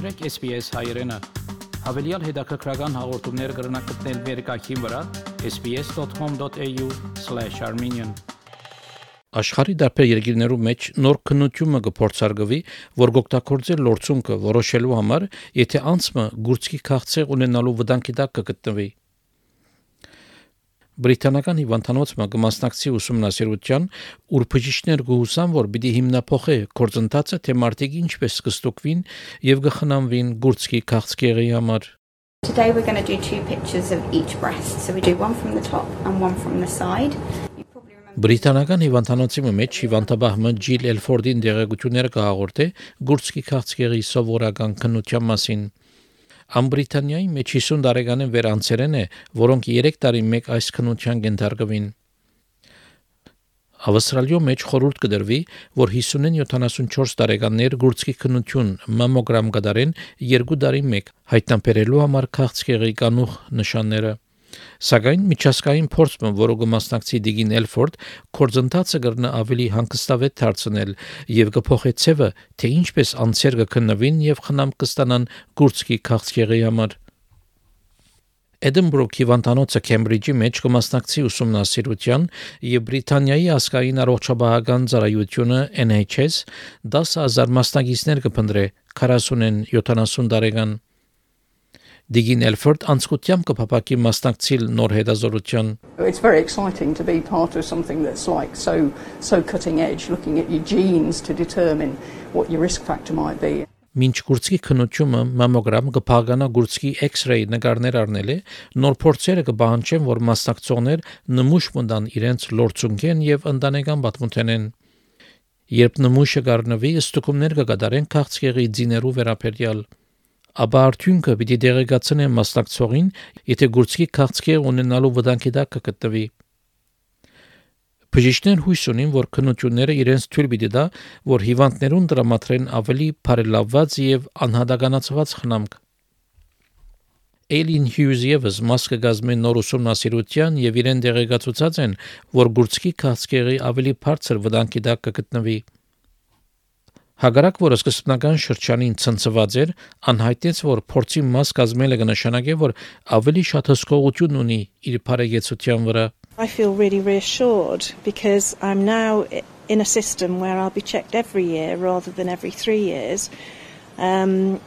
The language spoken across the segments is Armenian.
մտրեք SPS հայերեն։ Հավելյալ հետաքրքրական հաղորդումներ կգրնակցնել վերկայքին վրա sps.com.au/armenian Աշխարհի դարբեր երկիրներու մեջ նոր քննությունը կփորձարկվի, որ գոկտակորձել լորցունքը որոշելու համար, եթե անցումը գուրցքի քաղցեղ ունենալու վտանգի տակ կգտնվի։ Բրիտանական հիվանդանոցը կմասնակցի ուսումնասիրության, ուր բժիշկներ կհուսան, որ պիտի հիմնափոխե կորձընթացը, թե մարդիկ ինչպես կստուկվին եւ կխնամվին գուրցքի քաղցկեղի համար։ Today we're going to do two pictures of each breast. So we do one from the top and one from the side. Բրիտանական հիվանդանոցի մեջ հիվանդաբահմը Ջիլ Էլֆորդին դեղեցությունները կհաղորդե գուրցքի քաղցկեղի սովորական քննության մասին։ Ամբրիտանիայի մեջ 50 տարեկանին վեր անցերեն է, որոնք 3 տարի մեկ այս քննության կենթարկվին։ Ավստրալիո մեջ խորհուրդ կդրվի, որ 50-ին 74 տարեկաններ գուրցքի քննություն մամոգրամ կդարեն 2 տարի մեկ հայտնաբերելու համար քաղցկեղի կանուխ նշանները։ Սակայն միջազգային փորձը, որը կմասնակցի Դիգին Էլֆորդ, կորձընթացը կրնա ավելի հանգստավետ դարձնել եւ կփոխի ցևը, թե ինչպես անցեր կքննվին եւ խնամ կստանան գուրցքի քաղցկեղի համար։ Էդինբուրգ հիվանդանոցը Քեմբրիջի մեջ կմասնակցի ուսումնասիրության եւ Բրիտանիայի ազգային առողջապահական ծառայությունը NHS 10000 մասնակիցներ կփնտրե 40-ն 70 տարեկան Դիգին Էլֆորդ անցկությամբ կփապակի մասնակցիլ նոր հետազորության It's very exciting to be part of something that's like so so cutting edge looking at your genes to determine what your risk factor might be. Մինչ գուրցքի քննությունը մամոգրամ կփաղանա գուրցքի X-ray նկարներ առնել է, նոր փորձերը կբահանջեն, որ մասնակցողներ նմուշ մտան իրենց լորցունքեն եւ ընտանեկան պատմութենեն։ Երբ նմուշը կառնվի, ստուգումներ կկատարեն քաղցկեղի ձիներու վերաբերյալ ապա արդյունքը պիտի դեղեկացնեն մասնակցողին, եթե գուրցքի քաղցկեղ ունենալու վտանգի տակ կգտնվի։ Բժիշկներ հույս ունին, որ քննությունները իրենց թույլ պիտի տա, որ հիվանդներուն դրամատրեն ավելի բարելավված եւ անհատականացված խնամք։ Էլին Հյուզ եւս մաս կգազմի նոր ուսումնասիրության եւ իրեն դեղեկացուցած են, որ գուրցքի քաղցկեղի ավելի բարձր վտանգի տակ կգտնվի։ Հագարակ, որ սկզբնական շրջանին ցնցված էր, անհայտեց, որ փորձի մաս կազմելը կնշանակե, որ ավելի շատ հսկողություն ունի իր բարեգեցության վրա։ I feel really reassured because I'm now in a system where I'll be checked every year rather than every 3 years. Um,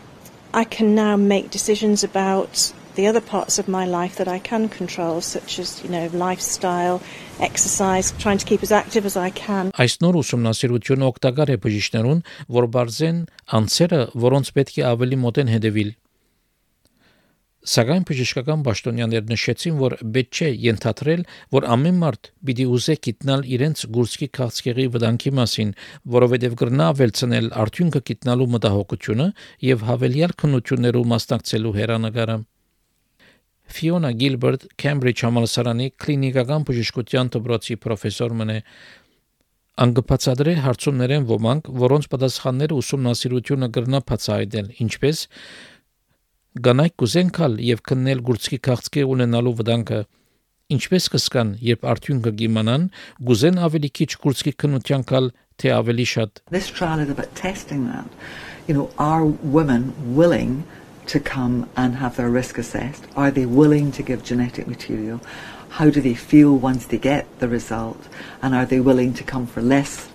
I can now make decisions about the other parts of my life that I can control, such as, you know, lifestyle, exercise, trying to keep as active as I can. Այս նոր ուսումնասիրությունը օգտակար է բժիշկներուն, որ բարձեն անձերը, որոնց պետք է ավելի մոտեն հետևիլ։ Սակայն բժշկական պաշտոնյաներ նշեցին, որ պետք չէ ենթադրել, որ ամեն մարդ պիտի ուզե գիտնալ իրենց գուրսկի քաղցկեղի վտանգի մասին, որովհետև կրնա ավելցնել արդյունքը գիտնալու մտահոգությունը եւ հավելյալ քննություններով մասնակցելու հերանեկարը։ Ֆիոնա Գիլբերտ Քեմբրիջ համալսարանի կլինիկական բժշկության դպրոցի պրոֆեսոր մնե. Անգպացադրե հարցումներեն ոմանք, որոնց պատասխանները ուսումնասիրությունը կրնա բացահայտել, ինչպես գանայք կուզենքալ եւ քննել գուրցքի քաղցկի ունենալու վտանգը ինչպես կսկան երբ արդյունքը կիմանան գուզեն ավելի քիչ գուրցքի քննության կալ թե ավելի շատ This trial is about testing that. You know are women willing to come and have their risk assessed? Are they willing to give genetic material? How do they feel once they get the result? And are they willing to come for less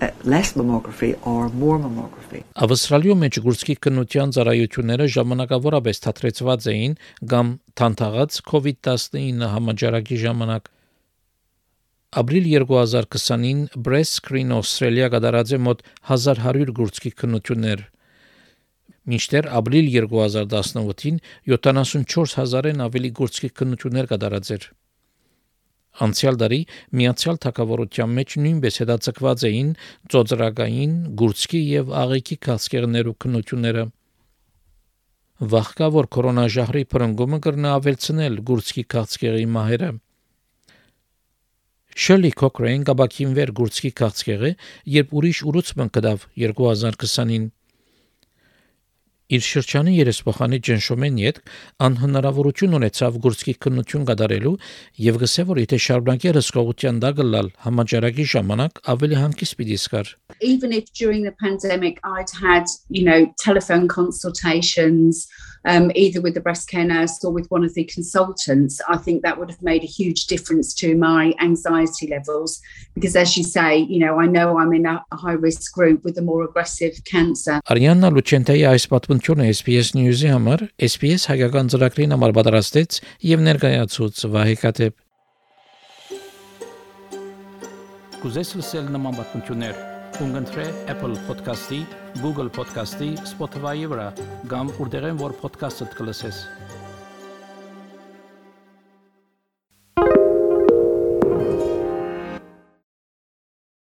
uh, less mammography or more mammography? Ավստրալիո մեջ գուրցքի քննության ծառայությունները ժամանակավորապես թատրեցված էին կամ թանթաղած COVID-19 համաճարակի ժամանակ Ապրիլ 2020-ին Breast Screen Australia կդարած է մոտ 1100 գուրցքի քննություններ Մինչդեռ ապրիլ 2018-ին 74000-ն ավելի գործքի քննություններ կդարածեր։ Անցյալ տարի Միացյալ Թագավորության մեջ նույնպես հետաձգված էին ծոծրակային, գուրցքի եւ աղիքի քաղցկեղներու քննությունները։ Վախկա որ կորոնաժահրի փրկումը կրնա ավելցնել գուրցքի քաղցկեղի մահերը։ Շելի Կոկրեյն գաբակին վեր գուրցքի քաղցկեղը, երբ ուրիշ ուռուցման կդավ 2020-ին իր շրջանի երեսփոխանի ջնշոմեն յետ անհնարավորություն ունեցավ գործքի քննություն կատարելու եւ գսե որ եթե շարունակի ռիսկողության դա գլալ համաճարակի ժամանակ ավելի հանգիստ պիտի սկար even if during the pandemic I'd had, you know, telephone consultations, um, either with the breast care nurse or with one of the consultants, I think that would have made a huge difference to my anxiety levels. Because as you say, you know, I know I'm in a, a high risk group with a more aggressive cancer. Արիաննա Լուչենտեի այս պատմությունը SPS News-ի համար SPS հայկական ծրագրին համար պատրաստեց եւ ներկայացուց Վահե Կատեփ Կուզես լսել նման պատմություններ կընտրե Apple Podcast-ի, Google Podcast-ի, Spotify-ի վրա, կամ որտեղեն որ podcast-ը կլսես։